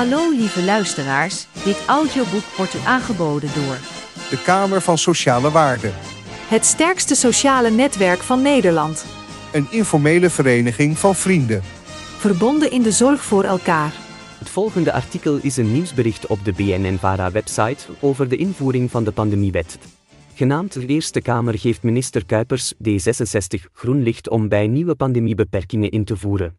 Hallo lieve luisteraars, dit audioboek wordt u aangeboden door de Kamer van Sociale Waarden. Het sterkste sociale netwerk van Nederland. Een informele vereniging van vrienden. Verbonden in de zorg voor elkaar. Het volgende artikel is een nieuwsbericht op de BNN-VARA-website over de invoering van de pandemiewet. Genaamd de Eerste Kamer geeft minister Kuipers D66 groen licht om bij nieuwe pandemiebeperkingen in te voeren.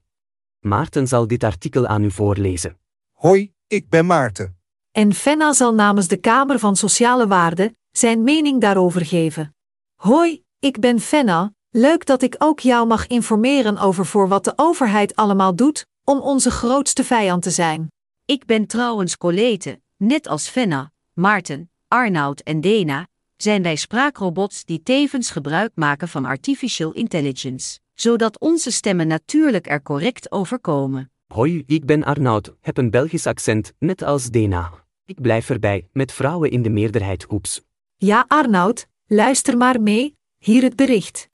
Maarten zal dit artikel aan u voorlezen. Hoi, ik ben Maarten. En Fenna zal namens de Kamer van Sociale Waarden zijn mening daarover geven. Hoi, ik ben Fenna, leuk dat ik ook jou mag informeren over voor wat de overheid allemaal doet om onze grootste vijand te zijn. Ik ben trouwens Colete, net als Fenna, Maarten, Arnoud en Dena, zijn wij spraakrobots die tevens gebruik maken van artificial intelligence, zodat onze stemmen natuurlijk er correct overkomen. Hoi, ik ben Arnoud, heb een Belgisch accent, net als Dena. Ik blijf erbij, met vrouwen in de meerderheid oeps. Ja, Arnoud, luister maar mee, hier het bericht.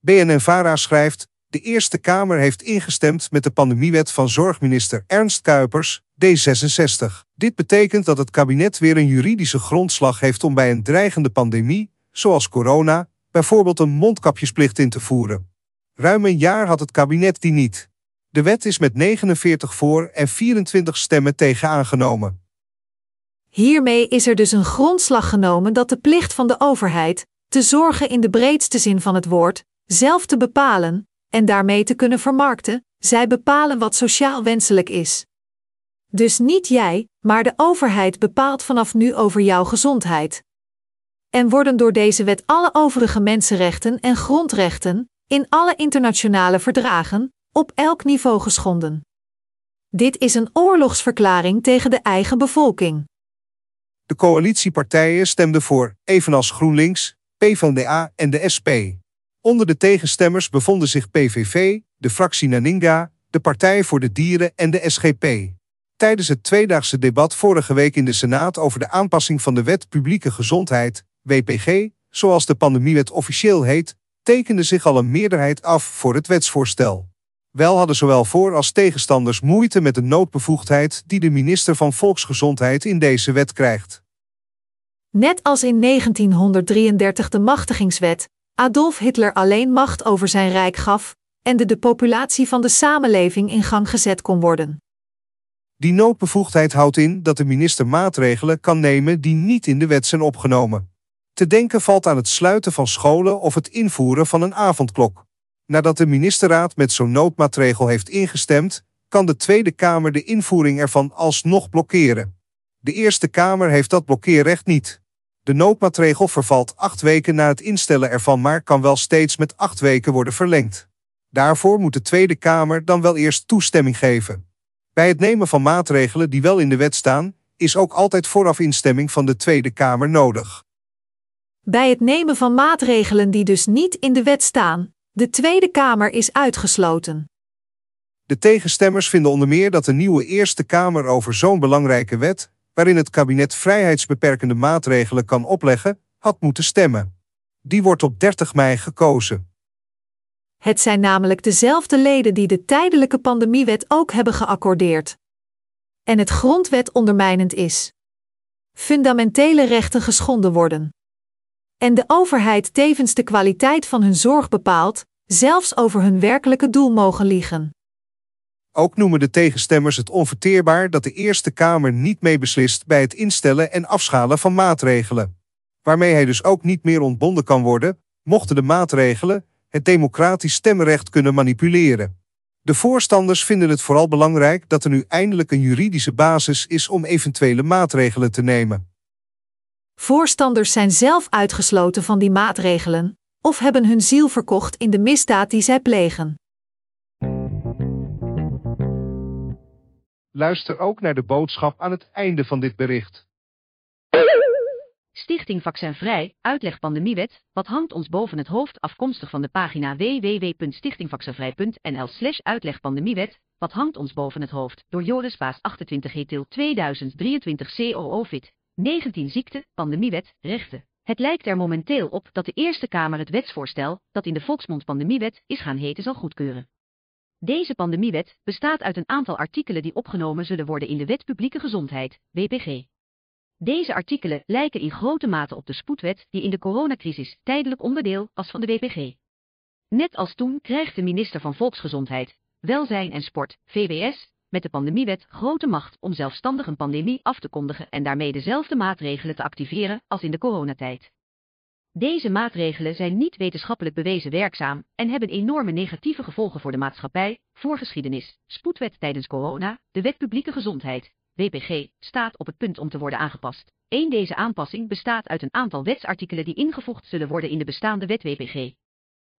BNNVARA schrijft: De Eerste Kamer heeft ingestemd met de pandemiewet van zorgminister Ernst Kuipers, D66. Dit betekent dat het kabinet weer een juridische grondslag heeft om bij een dreigende pandemie, zoals corona, bijvoorbeeld een mondkapjesplicht in te voeren. Ruim een jaar had het kabinet die niet. De wet is met 49 voor en 24 stemmen tegen aangenomen. Hiermee is er dus een grondslag genomen dat de plicht van de overheid, te zorgen in de breedste zin van het woord, zelf te bepalen, en daarmee te kunnen vermarkten, zij bepalen wat sociaal wenselijk is. Dus niet jij, maar de overheid bepaalt vanaf nu over jouw gezondheid. En worden door deze wet alle overige mensenrechten en grondrechten, in alle internationale verdragen, op elk niveau geschonden. Dit is een oorlogsverklaring tegen de eigen bevolking. De coalitiepartijen stemden voor, evenals GroenLinks, PvdA en de SP. Onder de tegenstemmers bevonden zich PVV, de fractie Naninga, de Partij voor de Dieren en de SGP. Tijdens het tweedaagse debat vorige week in de Senaat over de aanpassing van de Wet Publieke Gezondheid, WPG, zoals de pandemiewet officieel heet, tekende zich al een meerderheid af voor het wetsvoorstel. Wel hadden zowel voor- als tegenstanders moeite met de noodbevoegdheid die de minister van Volksgezondheid in deze wet krijgt. Net als in 1933 de machtigingswet, Adolf Hitler alleen macht over zijn rijk gaf en de, de populatie van de samenleving in gang gezet kon worden. Die noodbevoegdheid houdt in dat de minister maatregelen kan nemen die niet in de wet zijn opgenomen. Te denken valt aan het sluiten van scholen of het invoeren van een avondklok. Nadat de ministerraad met zo'n noodmaatregel heeft ingestemd, kan de Tweede Kamer de invoering ervan alsnog blokkeren. De Eerste Kamer heeft dat blokkeerrecht niet. De noodmaatregel vervalt acht weken na het instellen ervan, maar kan wel steeds met acht weken worden verlengd. Daarvoor moet de Tweede Kamer dan wel eerst toestemming geven. Bij het nemen van maatregelen die wel in de wet staan, is ook altijd vooraf instemming van de Tweede Kamer nodig. Bij het nemen van maatregelen die dus niet in de wet staan, de Tweede Kamer is uitgesloten. De tegenstemmers vinden onder meer dat de nieuwe Eerste Kamer over zo'n belangrijke wet, waarin het kabinet vrijheidsbeperkende maatregelen kan opleggen, had moeten stemmen. Die wordt op 30 mei gekozen. Het zijn namelijk dezelfde leden die de tijdelijke pandemiewet ook hebben geaccordeerd. En het grondwet ondermijnend is. Fundamentele rechten geschonden worden. En de overheid tevens de kwaliteit van hun zorg bepaalt, zelfs over hun werkelijke doel mogen liegen. Ook noemen de tegenstemmers het onverteerbaar dat de Eerste Kamer niet mee beslist bij het instellen en afschalen van maatregelen. Waarmee hij dus ook niet meer ontbonden kan worden, mochten de maatregelen het democratisch stemrecht kunnen manipuleren. De voorstanders vinden het vooral belangrijk dat er nu eindelijk een juridische basis is om eventuele maatregelen te nemen. Voorstanders zijn zelf uitgesloten van die maatregelen, of hebben hun ziel verkocht in de misdaad die zij plegen. Luister ook naar de boodschap aan het einde van dit bericht. Stichting Vaccinvrij, uitleg pandemiewet, wat hangt ons boven het hoofd afkomstig van de pagina www.stichtingvaccinvrij.nl slash uitleg pandemiewet, wat hangt ons boven het hoofd, door Joris Baas 28 Hetil 2023 COO Fit. 19 ziekte, pandemiewet, rechten. Het lijkt er momenteel op dat de Eerste Kamer het wetsvoorstel, dat in de volksmond pandemiewet is gaan heten, zal goedkeuren. Deze pandemiewet bestaat uit een aantal artikelen die opgenomen zullen worden in de Wet Publieke Gezondheid, WPG. Deze artikelen lijken in grote mate op de spoedwet die in de coronacrisis tijdelijk onderdeel was van de WPG. Net als toen krijgt de minister van Volksgezondheid, Welzijn en Sport, VWS, met de pandemiewet grote macht om zelfstandig een pandemie af te kondigen en daarmee dezelfde maatregelen te activeren als in de coronatijd. Deze maatregelen zijn niet wetenschappelijk bewezen werkzaam en hebben enorme negatieve gevolgen voor de maatschappij, voorgeschiedenis, spoedwet tijdens corona, de wet publieke gezondheid, WPG, staat op het punt om te worden aangepast. Eén deze aanpassing bestaat uit een aantal wetsartikelen die ingevoegd zullen worden in de bestaande wet WPG.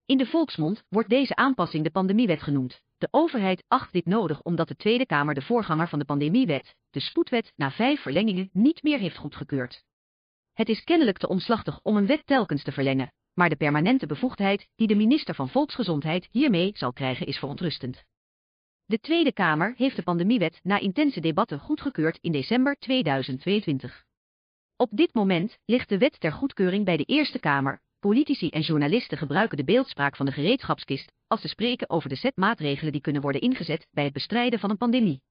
In de volksmond wordt deze aanpassing de pandemiewet genoemd. De overheid acht dit nodig omdat de Tweede Kamer de voorganger van de pandemiewet, de spoedwet, na vijf verlengingen niet meer heeft goedgekeurd. Het is kennelijk te omslachtig om een wet telkens te verlengen, maar de permanente bevoegdheid die de minister van Volksgezondheid hiermee zal krijgen is verontrustend. De Tweede Kamer heeft de pandemiewet na intense debatten goedgekeurd in december 2022. Op dit moment ligt de wet ter goedkeuring bij de Eerste Kamer. Politici en journalisten gebruiken de beeldspraak van de gereedschapskist als ze spreken over de set maatregelen die kunnen worden ingezet bij het bestrijden van een pandemie.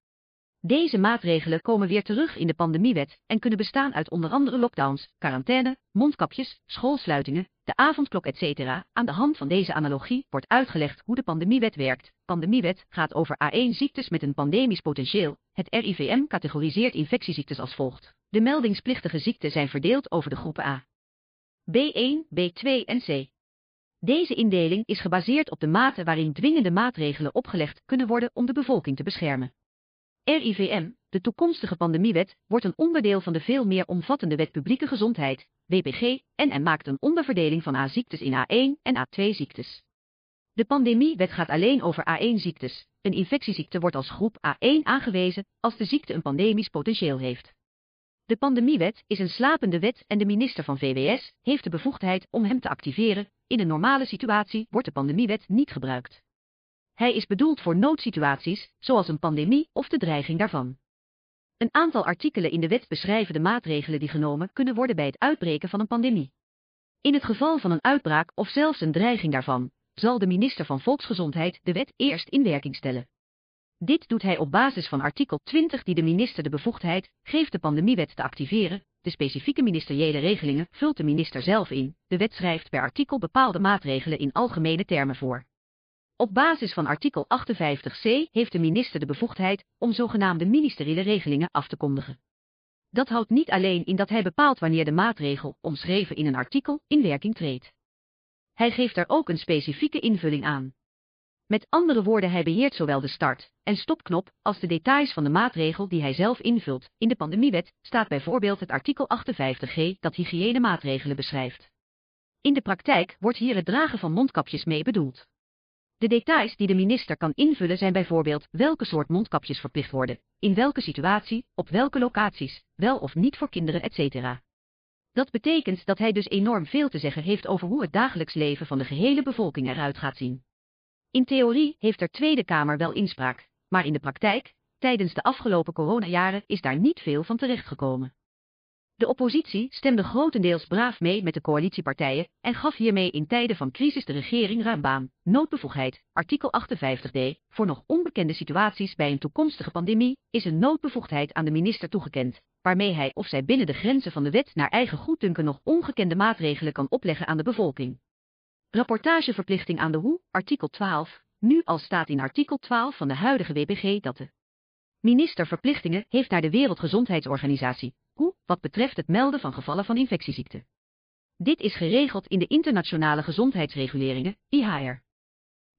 Deze maatregelen komen weer terug in de pandemiewet en kunnen bestaan uit onder andere lockdowns, quarantaine, mondkapjes, schoolsluitingen, de avondklok etc. Aan de hand van deze analogie wordt uitgelegd hoe de pandemiewet werkt. Pandemiewet gaat over A1-ziektes met een pandemisch potentieel. Het RIVM categoriseert infectieziektes als volgt. De meldingsplichtige ziekten zijn verdeeld over de groepen A, B1, B2 en C. Deze indeling is gebaseerd op de mate waarin dwingende maatregelen opgelegd kunnen worden om de bevolking te beschermen. RIVM, de toekomstige pandemiewet, wordt een onderdeel van de veel meer omvattende wet publieke gezondheid, WPG, en maakt een onderverdeling van A-ziektes in A1 en A2-ziektes. De pandemiewet gaat alleen over A1-ziektes. Een infectieziekte wordt als groep A1 aangewezen als de ziekte een pandemisch potentieel heeft. De pandemiewet is een slapende wet en de minister van VWS heeft de bevoegdheid om hem te activeren. In een normale situatie wordt de pandemiewet niet gebruikt. Hij is bedoeld voor noodsituaties, zoals een pandemie of de dreiging daarvan. Een aantal artikelen in de wet beschrijven de maatregelen die genomen kunnen worden bij het uitbreken van een pandemie. In het geval van een uitbraak of zelfs een dreiging daarvan, zal de minister van Volksgezondheid de wet eerst in werking stellen. Dit doet hij op basis van artikel 20 die de minister de bevoegdheid geeft de pandemiewet te activeren. De specifieke ministeriële regelingen vult de minister zelf in. De wet schrijft per artikel bepaalde maatregelen in algemene termen voor. Op basis van artikel 58c heeft de minister de bevoegdheid om zogenaamde ministeriële regelingen af te kondigen. Dat houdt niet alleen in dat hij bepaalt wanneer de maatregel, omschreven in een artikel, in werking treedt. Hij geeft er ook een specifieke invulling aan. Met andere woorden, hij beheert zowel de start- en stopknop als de details van de maatregel die hij zelf invult. In de pandemiewet staat bijvoorbeeld het artikel 58g dat hygiënemaatregelen beschrijft. In de praktijk wordt hier het dragen van mondkapjes mee bedoeld. De details die de minister kan invullen zijn bijvoorbeeld welke soort mondkapjes verplicht worden, in welke situatie, op welke locaties, wel of niet voor kinderen, etc. Dat betekent dat hij dus enorm veel te zeggen heeft over hoe het dagelijks leven van de gehele bevolking eruit gaat zien. In theorie heeft er Tweede Kamer wel inspraak, maar in de praktijk, tijdens de afgelopen coronajaren, is daar niet veel van terechtgekomen. De oppositie stemde grotendeels braaf mee met de coalitiepartijen en gaf hiermee in tijden van crisis de regering ruim baan. Noodbevoegdheid, artikel 58d, voor nog onbekende situaties bij een toekomstige pandemie, is een noodbevoegdheid aan de minister toegekend, waarmee hij of zij binnen de grenzen van de wet naar eigen goeddunken nog ongekende maatregelen kan opleggen aan de bevolking. Rapportageverplichting aan de hoe, artikel 12, nu al staat in artikel 12 van de huidige WPG dat de minister verplichtingen heeft naar de Wereldgezondheidsorganisatie, hoe, wat betreft het melden van gevallen van infectieziekten. Dit is geregeld in de internationale gezondheidsreguleringen, IHR.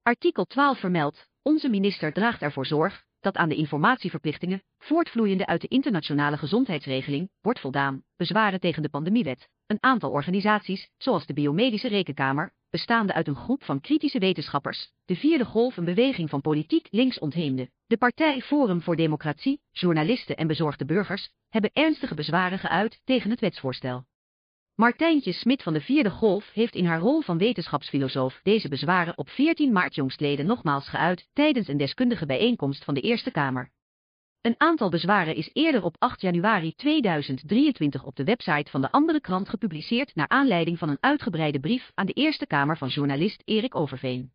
Artikel 12 vermeldt, onze minister draagt ervoor zorg dat aan de informatieverplichtingen, voortvloeiende uit de internationale gezondheidsregeling, wordt voldaan, bezwaren tegen de pandemiewet. Een aantal organisaties, zoals de Biomedische Rekenkamer, bestaande uit een groep van kritische wetenschappers, de vierde golf een beweging van politiek links ontheemde, de partij Forum voor Democratie, journalisten en bezorgde burgers, hebben ernstige bezwaren geuit tegen het wetsvoorstel. Martijntje Smit van de vierde golf heeft in haar rol van wetenschapsfilosoof deze bezwaren op 14 maart jongstleden nogmaals geuit tijdens een deskundige bijeenkomst van de Eerste Kamer. Een aantal bezwaren is eerder op 8 januari 2023 op de website van de andere krant gepubliceerd naar aanleiding van een uitgebreide brief aan de Eerste Kamer van journalist Erik Overveen.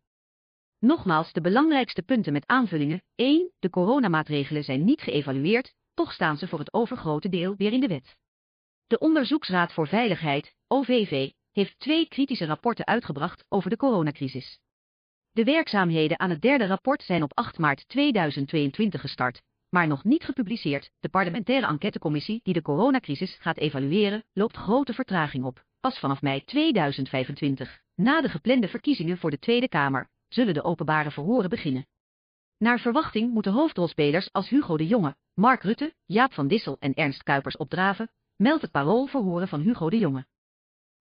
Nogmaals de belangrijkste punten met aanvullingen. 1. De coronamaatregelen zijn niet geëvalueerd, toch staan ze voor het overgrote deel weer in de wet. De Onderzoeksraad voor Veiligheid, OVV, heeft twee kritische rapporten uitgebracht over de coronacrisis. De werkzaamheden aan het derde rapport zijn op 8 maart 2022 gestart, maar nog niet gepubliceerd. De parlementaire enquêtecommissie die de coronacrisis gaat evalueren, loopt grote vertraging op. Pas vanaf mei 2025, na de geplande verkiezingen voor de Tweede Kamer, zullen de openbare verhoren beginnen. Naar verwachting moeten hoofdrolspelers als Hugo de Jonge, Mark Rutte, Jaap van Dissel en Ernst Kuipers opdraven, meldt het parool verhoren van Hugo de Jonge.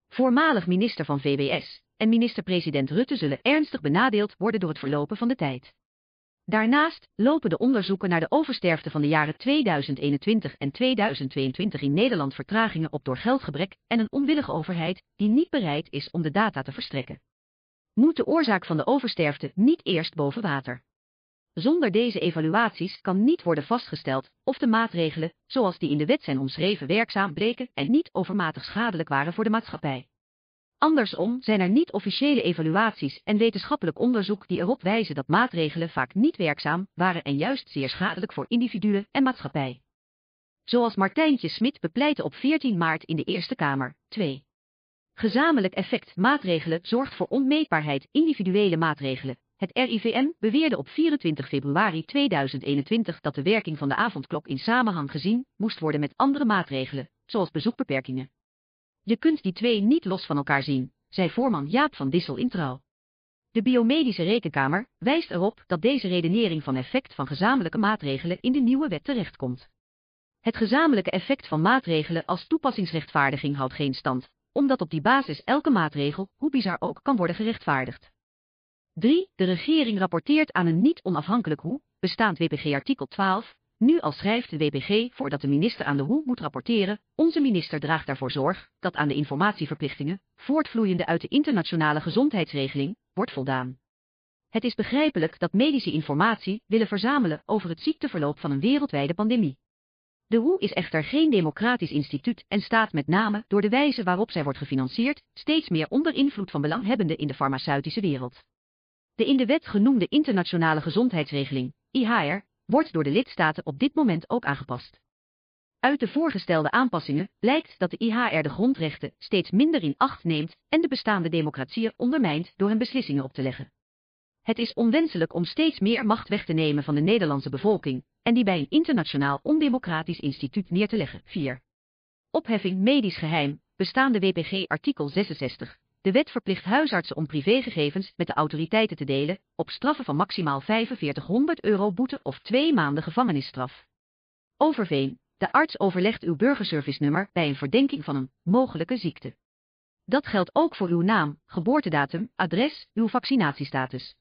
Voormalig minister van VWS en minister-president Rutte zullen ernstig benadeeld worden door het verlopen van de tijd. Daarnaast lopen de onderzoeken naar de oversterfte van de jaren 2021 en 2022 in Nederland vertragingen op door geldgebrek en een onwillige overheid die niet bereid is om de data te verstrekken. Moet de oorzaak van de oversterfte niet eerst boven water? Zonder deze evaluaties kan niet worden vastgesteld of de maatregelen, zoals die in de wet zijn omschreven, werkzaam bleken en niet overmatig schadelijk waren voor de maatschappij. Andersom zijn er niet officiële evaluaties en wetenschappelijk onderzoek die erop wijzen dat maatregelen vaak niet werkzaam waren en juist zeer schadelijk voor individuen en maatschappij. Zoals Martijntje Smit bepleitte op 14 maart in de Eerste Kamer. 2. Gezamenlijk effect maatregelen zorgt voor onmeetbaarheid individuele maatregelen. Het RIVM beweerde op 24 februari 2021 dat de werking van de avondklok in samenhang gezien moest worden met andere maatregelen, zoals bezoekbeperkingen. Je kunt die twee niet los van elkaar zien, zei voorman Jaap van Dissel in Trouw. De biomedische rekenkamer wijst erop dat deze redenering van effect van gezamenlijke maatregelen in de nieuwe wet terechtkomt. Het gezamenlijke effect van maatregelen als toepassingsrechtvaardiging houdt geen stand, omdat op die basis elke maatregel, hoe bizar ook, kan worden gerechtvaardigd. 3. De regering rapporteert aan een niet onafhankelijk hoe, bestaand WPG artikel 12, nu al schrijft de WPG voordat de minister aan de hoe moet rapporteren, onze minister draagt daarvoor zorg dat aan de informatieverplichtingen, voortvloeiende uit de internationale gezondheidsregeling, wordt voldaan. Het is begrijpelijk dat medische informatie willen verzamelen over het ziekteverloop van een wereldwijde pandemie. De hoe is echter geen democratisch instituut en staat met name door de wijze waarop zij wordt gefinancierd steeds meer onder invloed van belanghebbenden in de farmaceutische wereld. De in de wet genoemde internationale gezondheidsregeling, IHR, wordt door de lidstaten op dit moment ook aangepast. Uit de voorgestelde aanpassingen blijkt dat de IHR de grondrechten steeds minder in acht neemt en de bestaande democratie ondermijnt door hen beslissingen op te leggen. Het is onwenselijk om steeds meer macht weg te nemen van de Nederlandse bevolking en die bij een internationaal ondemocratisch instituut neer te leggen. 4. Opheffing medisch geheim, bestaande WPG artikel 66. De wet verplicht huisartsen om privégegevens met de autoriteiten te delen, op straffen van maximaal 4500 euro boete of twee maanden gevangenisstraf. Overveen, de arts overlegt uw burgerservice-nummer bij een verdenking van een mogelijke ziekte. Dat geldt ook voor uw naam, geboortedatum, adres, uw vaccinatiestatus.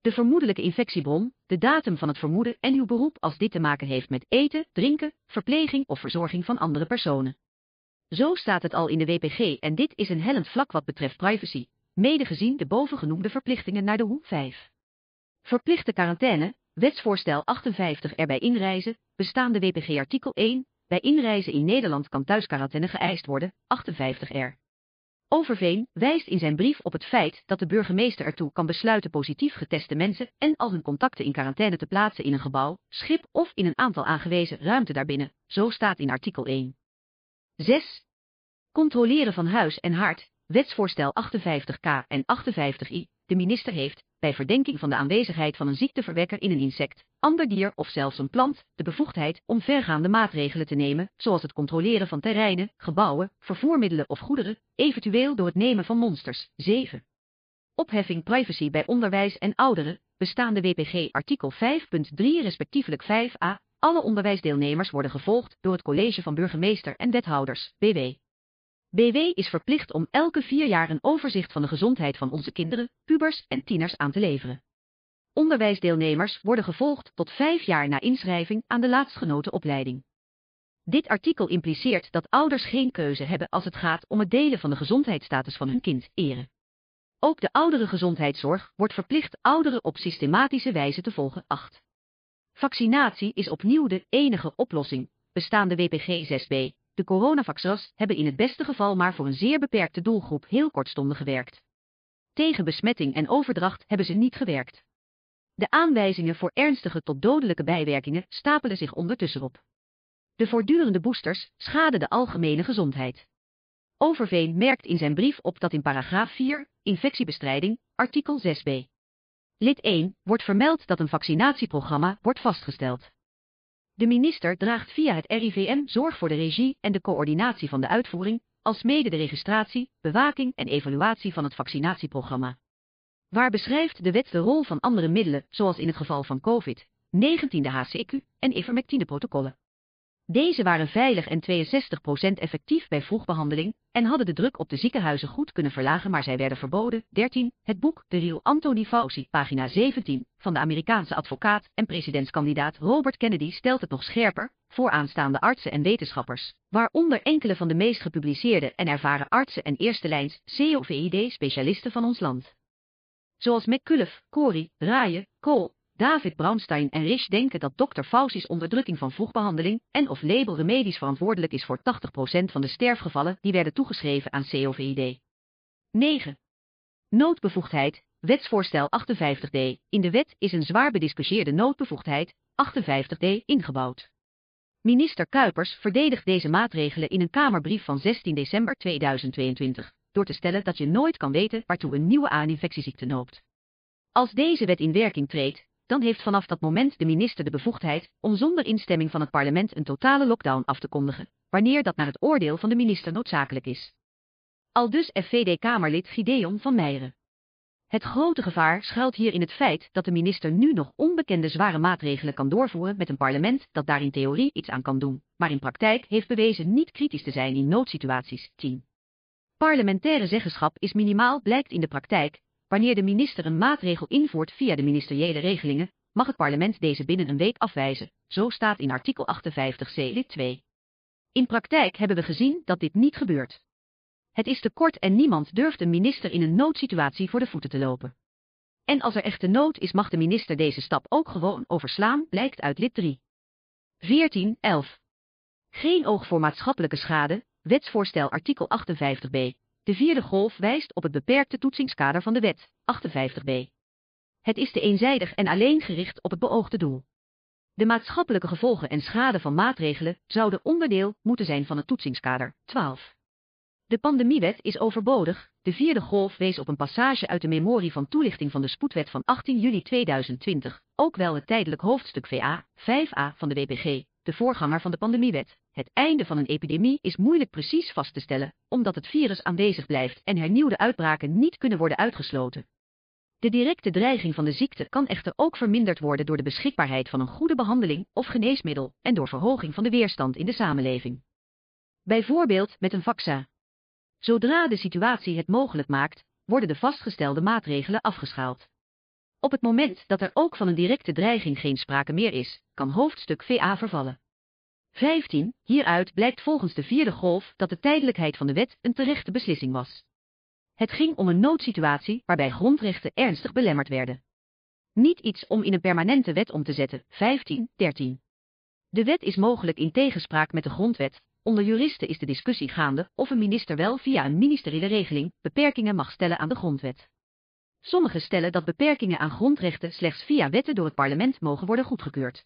De vermoedelijke infectiebron, de datum van het vermoeden en uw beroep als dit te maken heeft met eten, drinken, verpleging of verzorging van andere personen. Zo staat het al in de WPG en dit is een hellend vlak wat betreft privacy, mede gezien de bovengenoemde verplichtingen naar de hoe 5. Verplichte quarantaine, wetsvoorstel 58 erbij inreizen, bestaande WPG artikel 1, bij inreizen in Nederland kan thuisquarantaine geëist worden, 58R. Overveen wijst in zijn brief op het feit dat de burgemeester ertoe kan besluiten positief geteste mensen en al hun contacten in quarantaine te plaatsen in een gebouw, schip of in een aantal aangewezen ruimte daarbinnen, zo staat in artikel 1. 6. Controleren van huis en hart, wetsvoorstel 58k en 58i. De minister heeft, bij verdenking van de aanwezigheid van een ziekteverwekker in een insect, ander dier of zelfs een plant, de bevoegdheid om vergaande maatregelen te nemen, zoals het controleren van terreinen, gebouwen, vervoermiddelen of goederen, eventueel door het nemen van monsters. 7. Opheffing privacy bij onderwijs en ouderen, bestaande WPG artikel 5.3 respectievelijk 5a, alle onderwijsdeelnemers worden gevolgd door het college van burgemeester en wethouders, BW. BW is verplicht om elke vier jaar een overzicht van de gezondheid van onze kinderen, pubers en tieners aan te leveren. Onderwijsdeelnemers worden gevolgd tot vijf jaar na inschrijving aan de laatstgenoten opleiding. Dit artikel impliceert dat ouders geen keuze hebben als het gaat om het delen van de gezondheidsstatus van hun kind, eren. Ook de oudere gezondheidszorg wordt verplicht ouderen op systematische wijze te volgen. 8. Vaccinatie is opnieuw de enige oplossing, bestaande WPG 6b. De coronavaccins hebben in het beste geval maar voor een zeer beperkte doelgroep heel kortstondig gewerkt. Tegen besmetting en overdracht hebben ze niet gewerkt. De aanwijzingen voor ernstige tot dodelijke bijwerkingen stapelen zich ondertussen op. De voortdurende boosters schaden de algemene gezondheid. Overveen merkt in zijn brief op dat in paragraaf 4, infectiebestrijding, artikel 6b. Lid 1 wordt vermeld dat een vaccinatieprogramma wordt vastgesteld. De minister draagt via het RIVM zorg voor de regie en de coördinatie van de uitvoering, alsmede de registratie, bewaking en evaluatie van het vaccinatieprogramma. Waar beschrijft de wet de rol van andere middelen, zoals in het geval van COVID-19 de HCQ en ivermectine-protocollen. Deze waren veilig en 62% effectief bij vroegbehandeling en hadden de druk op de ziekenhuizen goed kunnen verlagen, maar zij werden verboden. 13. Het boek De Real Anthony Fauci, pagina 17, van de Amerikaanse advocaat en presidentskandidaat Robert Kennedy stelt het nog scherper voor aanstaande artsen en wetenschappers, waaronder enkele van de meest gepubliceerde en ervaren artsen en eerste lijns COVID-specialisten van ons land. Zoals McCullough, Corey, Raayen, Cole, David Braunstein en Rich denken dat Dr. Fauci's onderdrukking van vroegbehandeling en of label remedies verantwoordelijk is voor 80% van de sterfgevallen die werden toegeschreven aan COVID. 9. Noodbevoegdheid, wetsvoorstel 58d. In de wet is een zwaar bediscussieerde noodbevoegdheid, 58d, ingebouwd. Minister Kuipers verdedigt deze maatregelen in een Kamerbrief van 16 december 2022, door te stellen dat je nooit kan weten waartoe een nieuwe aaninfectieziekte noopt. Als deze wet in werking treedt, dan heeft vanaf dat moment de minister de bevoegdheid om zonder instemming van het parlement een totale lockdown af te kondigen, wanneer dat naar het oordeel van de minister noodzakelijk is. Al dus FVD-Kamerlid Gideon van Meijeren. Het grote gevaar schuilt hier in het feit dat de minister nu nog onbekende zware maatregelen kan doorvoeren met een parlement dat daar in theorie iets aan kan doen, maar in praktijk heeft bewezen niet kritisch te zijn in noodsituaties. 10. Parlementaire zeggenschap is minimaal blijkt in de praktijk, Wanneer de minister een maatregel invoert via de ministeriële regelingen, mag het parlement deze binnen een week afwijzen, zo staat in artikel 58c lid 2. In praktijk hebben we gezien dat dit niet gebeurt. Het is te kort en niemand durft een minister in een noodsituatie voor de voeten te lopen. En als er echte nood is mag de minister deze stap ook gewoon overslaan, blijkt uit lid 3. 14.11. Geen oog voor maatschappelijke schade, wetsvoorstel artikel 58b, de vierde golf wijst op het beperkte toetsingskader van de wet, 58b. Het is te eenzijdig en alleen gericht op het beoogde doel. De maatschappelijke gevolgen en schade van maatregelen zouden onderdeel moeten zijn van het toetsingskader, 12. De pandemiewet is overbodig. De vierde golf wees op een passage uit de memorie van toelichting van de spoedwet van 18 juli 2020, ook wel het tijdelijk hoofdstuk VA, 5a van de WPG, de voorganger van de pandemiewet. Het einde van een epidemie is moeilijk precies vast te stellen, omdat het virus aanwezig blijft en hernieuwde uitbraken niet kunnen worden uitgesloten. De directe dreiging van de ziekte kan echter ook verminderd worden door de beschikbaarheid van een goede behandeling of geneesmiddel en door verhoging van de weerstand in de samenleving. Bijvoorbeeld met een vaccin. Zodra de situatie het mogelijk maakt, worden de vastgestelde maatregelen afgeschaald. Op het moment dat er ook van een directe dreiging geen sprake meer is, kan hoofdstuk VA vervallen. 15. Hieruit blijkt volgens de vierde golf dat de tijdelijkheid van de wet een terechte beslissing was. Het ging om een noodsituatie waarbij grondrechten ernstig belemmerd werden. Niet iets om in een permanente wet om te zetten. 15. 13. De wet is mogelijk in tegenspraak met de grondwet. Onder juristen is de discussie gaande of een minister wel via een ministeriële regeling beperkingen mag stellen aan de grondwet. Sommigen stellen dat beperkingen aan grondrechten slechts via wetten door het parlement mogen worden goedgekeurd.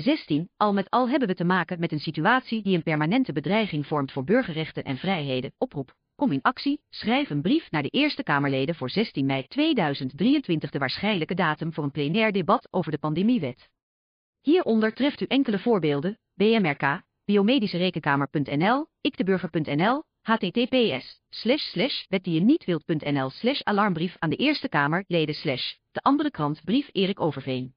16. Al met al hebben we te maken met een situatie die een permanente bedreiging vormt voor burgerrechten en vrijheden. Oproep. Kom in actie, schrijf een brief naar de Eerste Kamerleden voor 16 mei 2023 de waarschijnlijke datum voor een plenair debat over de pandemiewet. Hieronder treft u enkele voorbeelden, BMRK, biomedische ikdeburger.nl, https, slash slash, wet die je niet wilt.nl slash alarmbrief aan de Eerste Kamer, leden slash, de andere krant, brief Erik Overveen.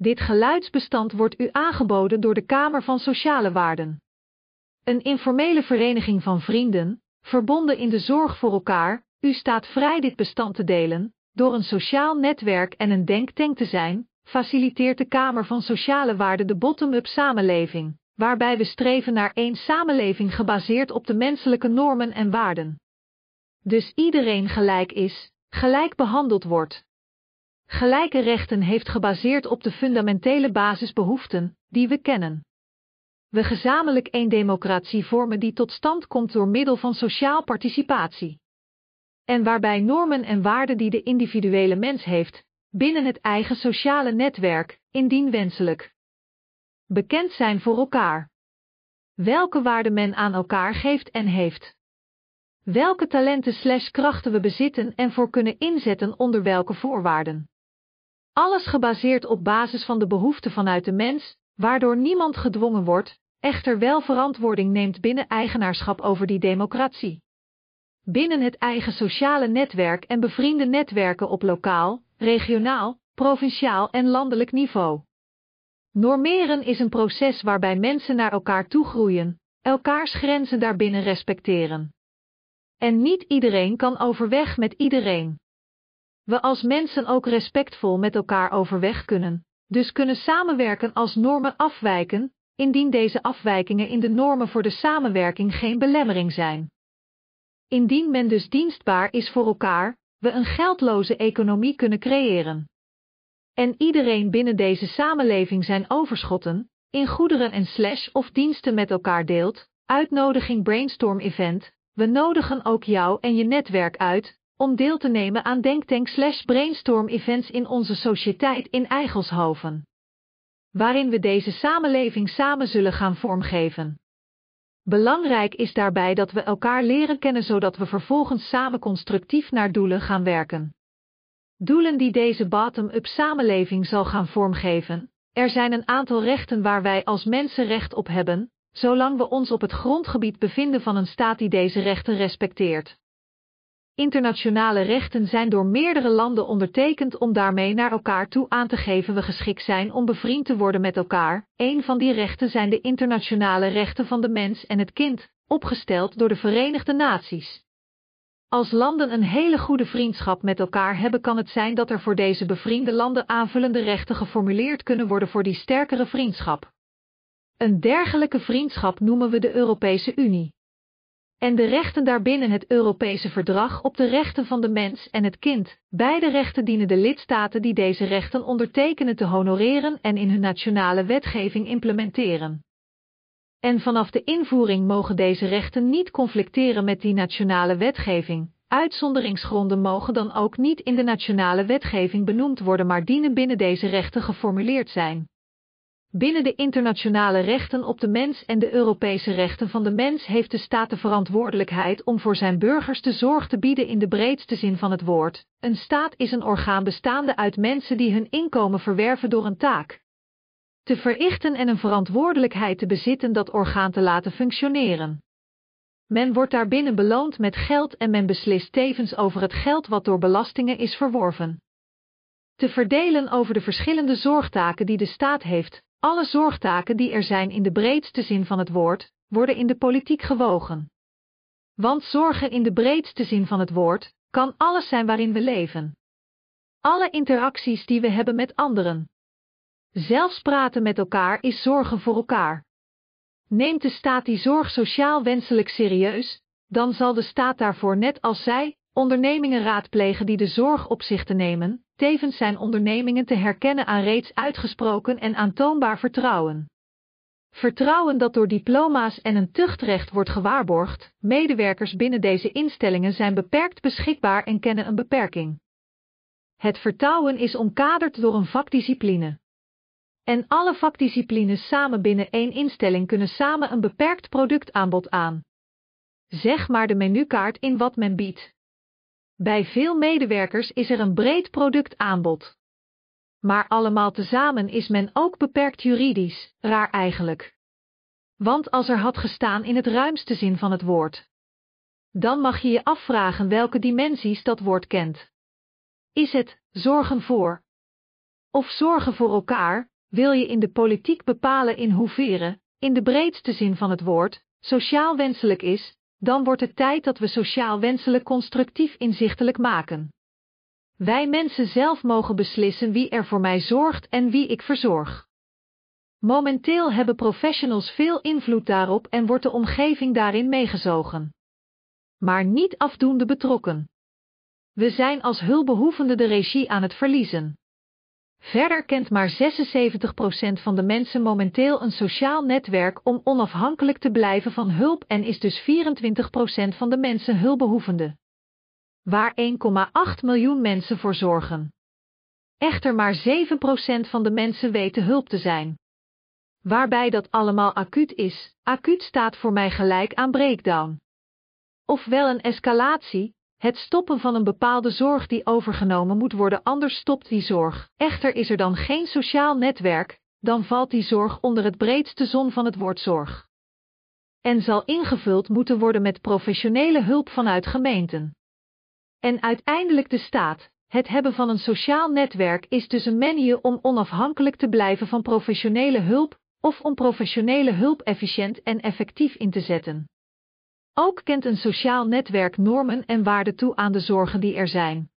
Dit geluidsbestand wordt u aangeboden door de Kamer van Sociale Waarden. Een informele vereniging van vrienden, verbonden in de zorg voor elkaar, u staat vrij dit bestand te delen, door een sociaal netwerk en een denktank te zijn, faciliteert de Kamer van Sociale Waarden de bottom-up samenleving, waarbij we streven naar één samenleving gebaseerd op de menselijke normen en waarden. Dus iedereen gelijk is, gelijk behandeld wordt, Gelijke rechten heeft gebaseerd op de fundamentele basisbehoeften, die we kennen. We gezamenlijk één democratie vormen die tot stand komt door middel van sociaal participatie. en waarbij normen en waarden die de individuele mens heeft, binnen het eigen sociale netwerk, indien wenselijk, bekend zijn voor elkaar. Welke waarden men aan elkaar geeft en heeft. Welke talenten slash krachten we bezitten en voor kunnen inzetten onder welke voorwaarden. Alles gebaseerd op basis van de behoeften vanuit de mens, waardoor niemand gedwongen wordt, echter wel verantwoording neemt binnen eigenaarschap over die democratie. Binnen het eigen sociale netwerk en bevriende netwerken op lokaal, regionaal, provinciaal en landelijk niveau. Normeren is een proces waarbij mensen naar elkaar toe groeien, elkaars grenzen daarbinnen respecteren. En niet iedereen kan overweg met iedereen. We als mensen ook respectvol met elkaar overweg kunnen, dus kunnen samenwerken als normen afwijken, indien deze afwijkingen in de normen voor de samenwerking geen belemmering zijn. Indien men dus dienstbaar is voor elkaar, we een geldloze economie kunnen creëren. En iedereen binnen deze samenleving zijn overschotten, in goederen en slash of diensten met elkaar deelt, uitnodiging brainstorm event, we nodigen ook jou en je netwerk uit, om deel te nemen aan denktank slash brainstorm events in onze sociëteit in Eigelshoven. Waarin we deze samenleving samen zullen gaan vormgeven. Belangrijk is daarbij dat we elkaar leren kennen zodat we vervolgens samen constructief naar doelen gaan werken. Doelen die deze bottom-up samenleving zal gaan vormgeven. Er zijn een aantal rechten waar wij als mensen recht op hebben, zolang we ons op het grondgebied bevinden van een staat die deze rechten respecteert. Internationale rechten zijn door meerdere landen ondertekend om daarmee naar elkaar toe aan te geven we geschikt zijn om bevriend te worden met elkaar. Een van die rechten zijn de internationale rechten van de mens en het kind, opgesteld door de Verenigde Naties. Als landen een hele goede vriendschap met elkaar hebben, kan het zijn dat er voor deze bevriende landen aanvullende rechten geformuleerd kunnen worden voor die sterkere vriendschap. Een dergelijke vriendschap noemen we de Europese Unie. En de rechten daarbinnen het Europese verdrag op de rechten van de mens en het kind. Beide rechten dienen de lidstaten die deze rechten ondertekenen te honoreren en in hun nationale wetgeving implementeren. En vanaf de invoering mogen deze rechten niet conflicteren met die nationale wetgeving. Uitzonderingsgronden mogen dan ook niet in de nationale wetgeving benoemd worden, maar dienen binnen deze rechten geformuleerd zijn. Binnen de internationale rechten op de mens en de Europese rechten van de mens heeft de staat de verantwoordelijkheid om voor zijn burgers de zorg te bieden in de breedste zin van het woord. Een staat is een orgaan bestaande uit mensen die hun inkomen verwerven door een taak te verrichten en een verantwoordelijkheid te bezitten dat orgaan te laten functioneren. Men wordt daarbinnen beloond met geld en men beslist tevens over het geld wat door belastingen is verworven. Te verdelen over de verschillende zorgtaken die de staat heeft, alle zorgtaken die er zijn in de breedste zin van het woord, worden in de politiek gewogen. Want zorgen in de breedste zin van het woord kan alles zijn waarin we leven. Alle interacties die we hebben met anderen. Zelfs praten met elkaar is zorgen voor elkaar. Neemt de staat die zorg sociaal wenselijk serieus, dan zal de staat daarvoor net als zij ondernemingen raadplegen die de zorg op zich te nemen, tevens zijn ondernemingen te herkennen aan reeds uitgesproken en aantoonbaar vertrouwen. Vertrouwen dat door diploma's en een tuchtrecht wordt gewaarborgd, medewerkers binnen deze instellingen zijn beperkt beschikbaar en kennen een beperking. Het vertrouwen is omkaderd door een vakdiscipline. En alle vakdisciplines samen binnen één instelling kunnen samen een beperkt productaanbod aan. Zeg maar de menukaart in wat men biedt. Bij veel medewerkers is er een breed productaanbod. Maar allemaal tezamen is men ook beperkt juridisch, raar eigenlijk. Want als er had gestaan in het ruimste zin van het woord, dan mag je je afvragen welke dimensies dat woord kent. Is het zorgen voor? Of zorgen voor elkaar, wil je in de politiek bepalen in hoeverre, in de breedste zin van het woord, sociaal wenselijk is, dan wordt het tijd dat we sociaal wenselijk constructief inzichtelijk maken. Wij mensen zelf mogen beslissen wie er voor mij zorgt en wie ik verzorg. Momenteel hebben professionals veel invloed daarop en wordt de omgeving daarin meegezogen. Maar niet afdoende betrokken. We zijn als hulpbehoevende de regie aan het verliezen. Verder kent maar 76% van de mensen momenteel een sociaal netwerk om onafhankelijk te blijven van hulp en is dus 24% van de mensen hulpbehoevende. waar 1,8 miljoen mensen voor zorgen. Echter maar 7% van de mensen weten hulp te zijn. Waarbij dat allemaal acuut is, acuut staat voor mij gelijk aan breakdown. Ofwel een escalatie, het stoppen van een bepaalde zorg die overgenomen moet worden, anders stopt die zorg. Echter is er dan geen sociaal netwerk, dan valt die zorg onder het breedste zon van het woord zorg. En zal ingevuld moeten worden met professionele hulp vanuit gemeenten. En uiteindelijk de staat. Het hebben van een sociaal netwerk is dus een manier om onafhankelijk te blijven van professionele hulp, of om professionele hulp efficiënt en effectief in te zetten. Ook kent een sociaal netwerk normen en waarden toe aan de zorgen die er zijn.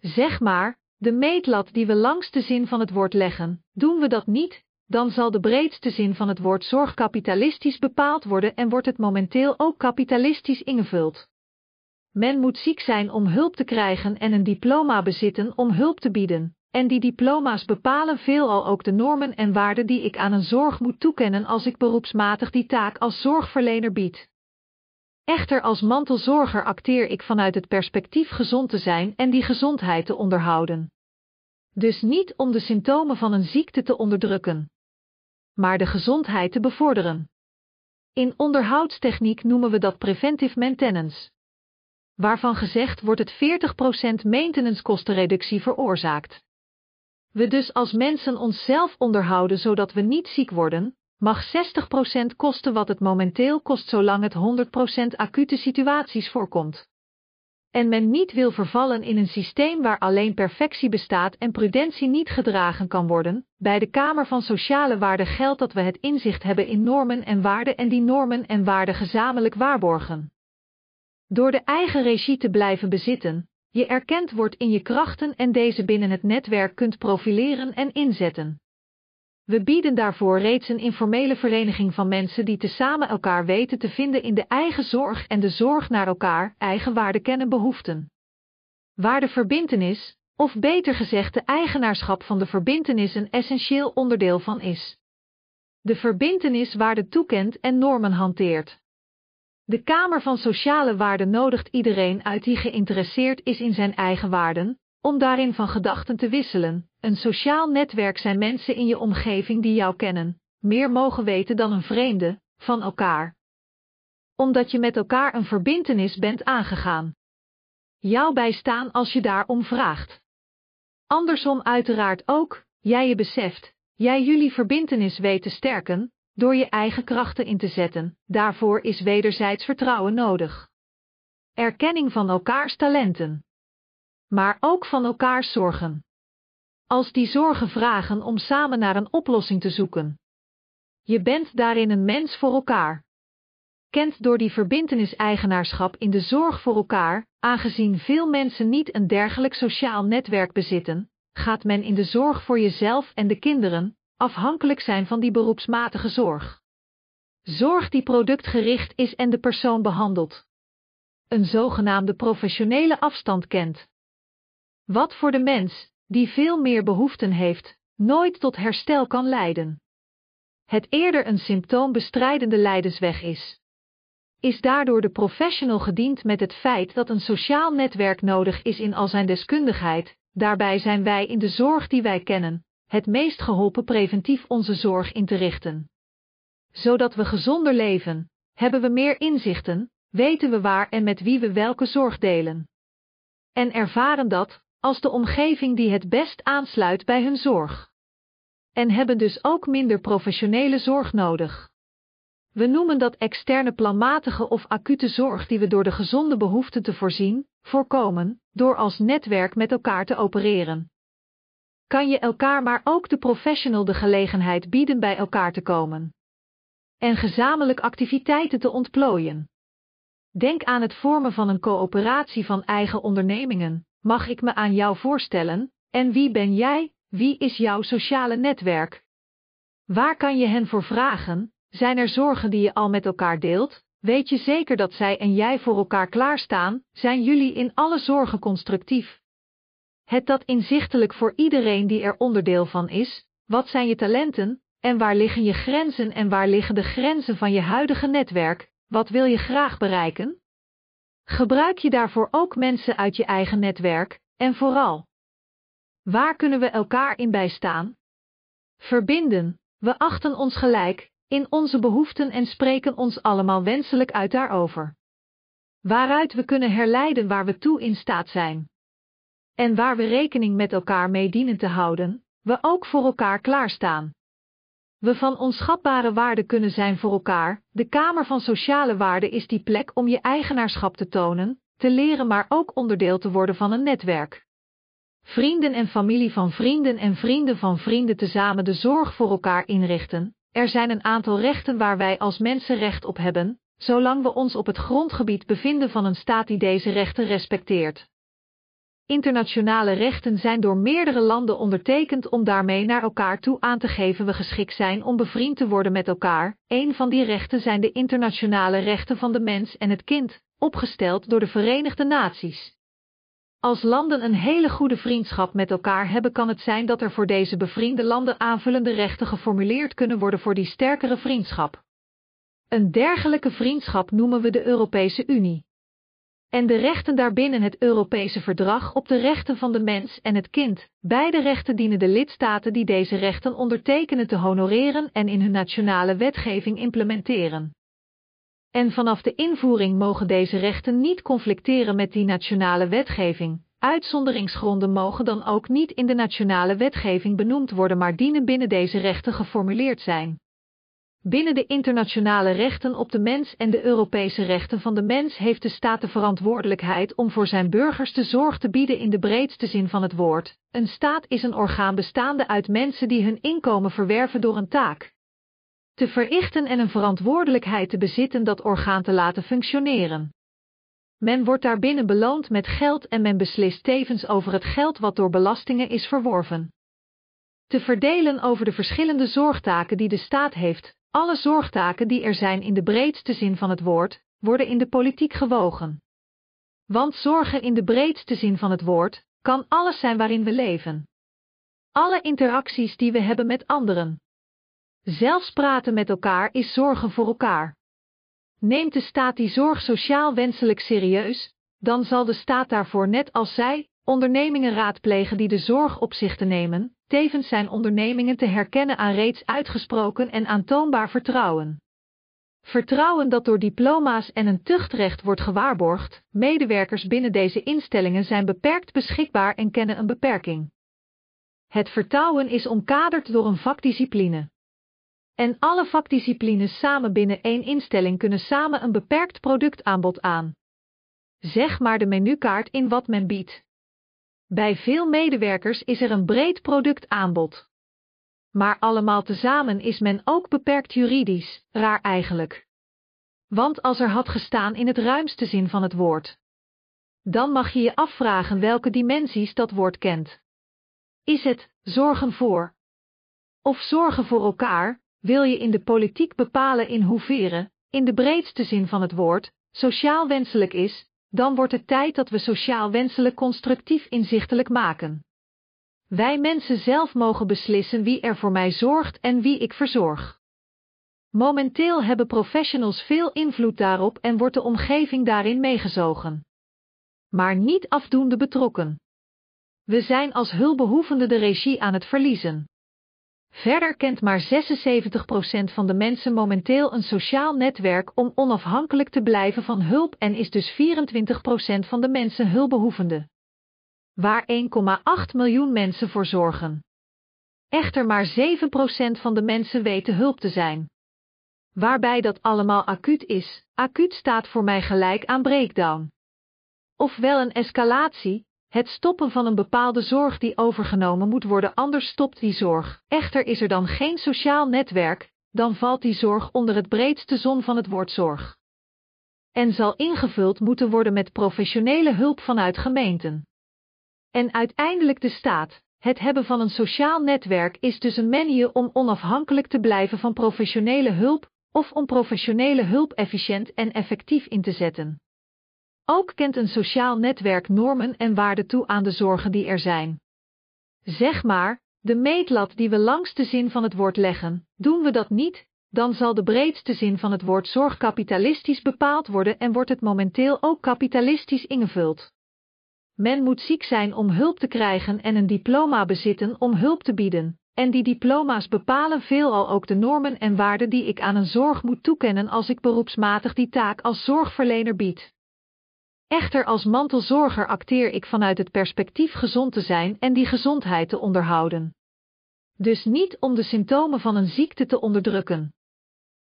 Zeg maar, de meetlat die we langs de zin van het woord leggen, doen we dat niet, dan zal de breedste zin van het woord zorg kapitalistisch bepaald worden en wordt het momenteel ook kapitalistisch ingevuld. Men moet ziek zijn om hulp te krijgen en een diploma bezitten om hulp te bieden, en die diploma's bepalen veelal ook de normen en waarden die ik aan een zorg moet toekennen als ik beroepsmatig die taak als zorgverlener bied. Echter als mantelzorger acteer ik vanuit het perspectief gezond te zijn en die gezondheid te onderhouden. Dus niet om de symptomen van een ziekte te onderdrukken, maar de gezondheid te bevorderen. In onderhoudstechniek noemen we dat preventive maintenance. Waarvan gezegd wordt het 40% maintenance kostenreductie veroorzaakt. We dus als mensen onszelf onderhouden zodat we niet ziek worden, mag 60% kosten wat het momenteel kost zolang het 100% acute situaties voorkomt. En men niet wil vervallen in een systeem waar alleen perfectie bestaat en prudentie niet gedragen kan worden, bij de Kamer van Sociale Waarden geldt dat we het inzicht hebben in normen en waarden en die normen en waarden gezamenlijk waarborgen. Door de eigen regie te blijven bezitten, je erkend wordt in je krachten en deze binnen het netwerk kunt profileren en inzetten. We bieden daarvoor reeds een informele vereniging van mensen die tezamen elkaar weten te vinden in de eigen zorg en de zorg naar elkaar, eigen waarde kennen behoeften. Waar de verbintenis, of beter gezegd de eigenaarschap van de verbintenis een essentieel onderdeel van is. De verbintenis waarde toekent en normen hanteert. De Kamer van Sociale Waarden nodigt iedereen uit die geïnteresseerd is in zijn eigen waarden, om daarin van gedachten te wisselen. Een sociaal netwerk zijn mensen in je omgeving die jou kennen, meer mogen weten dan een vreemde, van elkaar. Omdat je met elkaar een verbintenis bent aangegaan. Jou bijstaan als je daarom vraagt. Andersom uiteraard ook, jij je beseft, jij jullie verbintenis weet te sterken, door je eigen krachten in te zetten, daarvoor is wederzijds vertrouwen nodig. Erkenning van elkaars talenten maar ook van elkaars zorgen. Als die zorgen vragen om samen naar een oplossing te zoeken. Je bent daarin een mens voor elkaar. Kent door die verbintenis-eigenaarschap in de zorg voor elkaar, aangezien veel mensen niet een dergelijk sociaal netwerk bezitten, gaat men in de zorg voor jezelf en de kinderen afhankelijk zijn van die beroepsmatige zorg. Zorg die productgericht is en de persoon behandelt. Een zogenaamde professionele afstand kent. Wat voor de mens, die veel meer behoeften heeft, nooit tot herstel kan leiden. Het eerder een symptoombestrijdende is. Is daardoor de professional gediend met het feit dat een sociaal netwerk nodig is in al zijn deskundigheid, daarbij zijn wij in de zorg die wij kennen, het meest geholpen preventief onze zorg in te richten. Zodat we gezonder leven, hebben we meer inzichten, weten we waar en met wie we welke zorg delen. En ervaren dat, als de omgeving die het best aansluit bij hun zorg. En hebben dus ook minder professionele zorg nodig. We noemen dat externe planmatige of acute zorg die we door de gezonde behoeften te voorzien, voorkomen, door als netwerk met elkaar te opereren. Kan je elkaar maar ook de professional de gelegenheid bieden bij elkaar te komen. En gezamenlijk activiteiten te ontplooien. Denk aan het vormen van een coöperatie van eigen ondernemingen, Mag ik me aan jou voorstellen? En wie ben jij? Wie is jouw sociale netwerk? Waar kan je hen voor vragen? Zijn er zorgen die je al met elkaar deelt? Weet je zeker dat zij en jij voor elkaar klaarstaan? Zijn jullie in alle zorgen constructief? Het dat inzichtelijk voor iedereen die er onderdeel van is? Wat zijn je talenten? En waar liggen je grenzen en waar liggen de grenzen van je huidige netwerk? Wat wil je graag bereiken? Gebruik je daarvoor ook mensen uit je eigen netwerk, en vooral. Waar kunnen we elkaar in bijstaan? Verbinden, we achten ons gelijk, in onze behoeften en spreken ons allemaal wenselijk uit daarover. Waaruit we kunnen herleiden waar we toe in staat zijn. En waar we rekening met elkaar mee dienen te houden, we ook voor elkaar klaarstaan. We van onschatbare waarde kunnen zijn voor elkaar, de Kamer van Sociale Waarden is die plek om je eigenaarschap te tonen, te leren maar ook onderdeel te worden van een netwerk. Vrienden en familie van vrienden en vrienden van vrienden tezamen de zorg voor elkaar inrichten, er zijn een aantal rechten waar wij als mensen recht op hebben, zolang we ons op het grondgebied bevinden van een staat die deze rechten respecteert. Internationale rechten zijn door meerdere landen ondertekend om daarmee naar elkaar toe aan te geven we geschikt zijn om bevriend te worden met elkaar. Een van die rechten zijn de internationale rechten van de mens en het kind, opgesteld door de Verenigde Naties. Als landen een hele goede vriendschap met elkaar hebben, kan het zijn dat er voor deze bevriende landen aanvullende rechten geformuleerd kunnen worden voor die sterkere vriendschap. Een dergelijke vriendschap noemen we de Europese Unie. En de rechten daarbinnen het Europese verdrag op de rechten van de mens en het kind. Beide rechten dienen de lidstaten die deze rechten ondertekenen te honoreren en in hun nationale wetgeving implementeren. En vanaf de invoering mogen deze rechten niet conflicteren met die nationale wetgeving. Uitzonderingsgronden mogen dan ook niet in de nationale wetgeving benoemd worden, maar dienen binnen deze rechten geformuleerd zijn. Binnen de internationale rechten op de mens en de Europese rechten van de mens heeft de staat de verantwoordelijkheid om voor zijn burgers de zorg te bieden in de breedste zin van het woord. Een staat is een orgaan bestaande uit mensen die hun inkomen verwerven door een taak te verrichten en een verantwoordelijkheid te bezitten dat orgaan te laten functioneren. Men wordt daarbinnen beloond met geld en men beslist tevens over het geld wat door belastingen is verworven. Te verdelen over de verschillende zorgtaken die de staat heeft, alle zorgtaken die er zijn in de breedste zin van het woord, worden in de politiek gewogen. Want zorgen in de breedste zin van het woord kan alles zijn waarin we leven. Alle interacties die we hebben met anderen. Zelfs praten met elkaar is zorgen voor elkaar. Neemt de staat die zorg sociaal wenselijk serieus, dan zal de staat daarvoor net als zij ondernemingen raadplegen die de zorg op zich te nemen, tevens zijn ondernemingen te herkennen aan reeds uitgesproken en aantoonbaar vertrouwen. Vertrouwen dat door diploma's en een tuchtrecht wordt gewaarborgd, medewerkers binnen deze instellingen zijn beperkt beschikbaar en kennen een beperking. Het vertrouwen is omkaderd door een vakdiscipline. En alle vakdisciplines samen binnen één instelling kunnen samen een beperkt productaanbod aan. Zeg maar de menukaart in wat men biedt. Bij veel medewerkers is er een breed productaanbod. Maar allemaal tezamen is men ook beperkt juridisch, raar eigenlijk. Want als er had gestaan in het ruimste zin van het woord, dan mag je je afvragen welke dimensies dat woord kent. Is het zorgen voor? Of zorgen voor elkaar, wil je in de politiek bepalen in hoeverre, in de breedste zin van het woord, sociaal wenselijk is, dan wordt het tijd dat we sociaal wenselijk constructief inzichtelijk maken. Wij mensen zelf mogen beslissen wie er voor mij zorgt en wie ik verzorg. Momenteel hebben professionals veel invloed daarop en wordt de omgeving daarin meegezogen. Maar niet afdoende betrokken. We zijn als hulpbehoevende de regie aan het verliezen. Verder kent maar 76% van de mensen momenteel een sociaal netwerk om onafhankelijk te blijven van hulp en is dus 24% van de mensen hulpbehoevende. Waar 1,8 miljoen mensen voor zorgen. Echter maar 7% van de mensen weten hulp te zijn. Waarbij dat allemaal acuut is, acuut staat voor mij gelijk aan breakdown. Ofwel een escalatie, het stoppen van een bepaalde zorg die overgenomen moet worden, anders stopt die zorg. Echter is er dan geen sociaal netwerk, dan valt die zorg onder het breedste zon van het woord zorg. En zal ingevuld moeten worden met professionele hulp vanuit gemeenten. En uiteindelijk de staat. Het hebben van een sociaal netwerk is dus een manier om onafhankelijk te blijven van professionele hulp, of om professionele hulp efficiënt en effectief in te zetten. Ook kent een sociaal netwerk normen en waarden toe aan de zorgen die er zijn. Zeg maar, de meetlat die we langs de zin van het woord leggen, doen we dat niet, dan zal de breedste zin van het woord zorg kapitalistisch bepaald worden en wordt het momenteel ook kapitalistisch ingevuld. Men moet ziek zijn om hulp te krijgen en een diploma bezitten om hulp te bieden, en die diploma's bepalen veelal ook de normen en waarden die ik aan een zorg moet toekennen als ik beroepsmatig die taak als zorgverlener bied. Echter als mantelzorger acteer ik vanuit het perspectief gezond te zijn en die gezondheid te onderhouden. Dus niet om de symptomen van een ziekte te onderdrukken,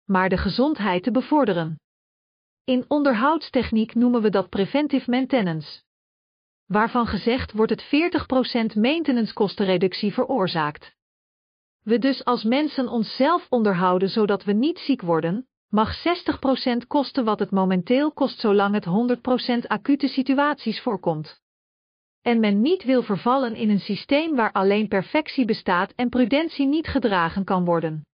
maar de gezondheid te bevorderen. In onderhoudstechniek noemen we dat preventive maintenance. Waarvan gezegd wordt het 40% maintenance-kostenreductie veroorzaakt. We dus als mensen onszelf onderhouden zodat we niet ziek worden, mag 60% kosten wat het momenteel kost zolang het 100% acute situaties voorkomt. En men niet wil vervallen in een systeem waar alleen perfectie bestaat en prudentie niet gedragen kan worden.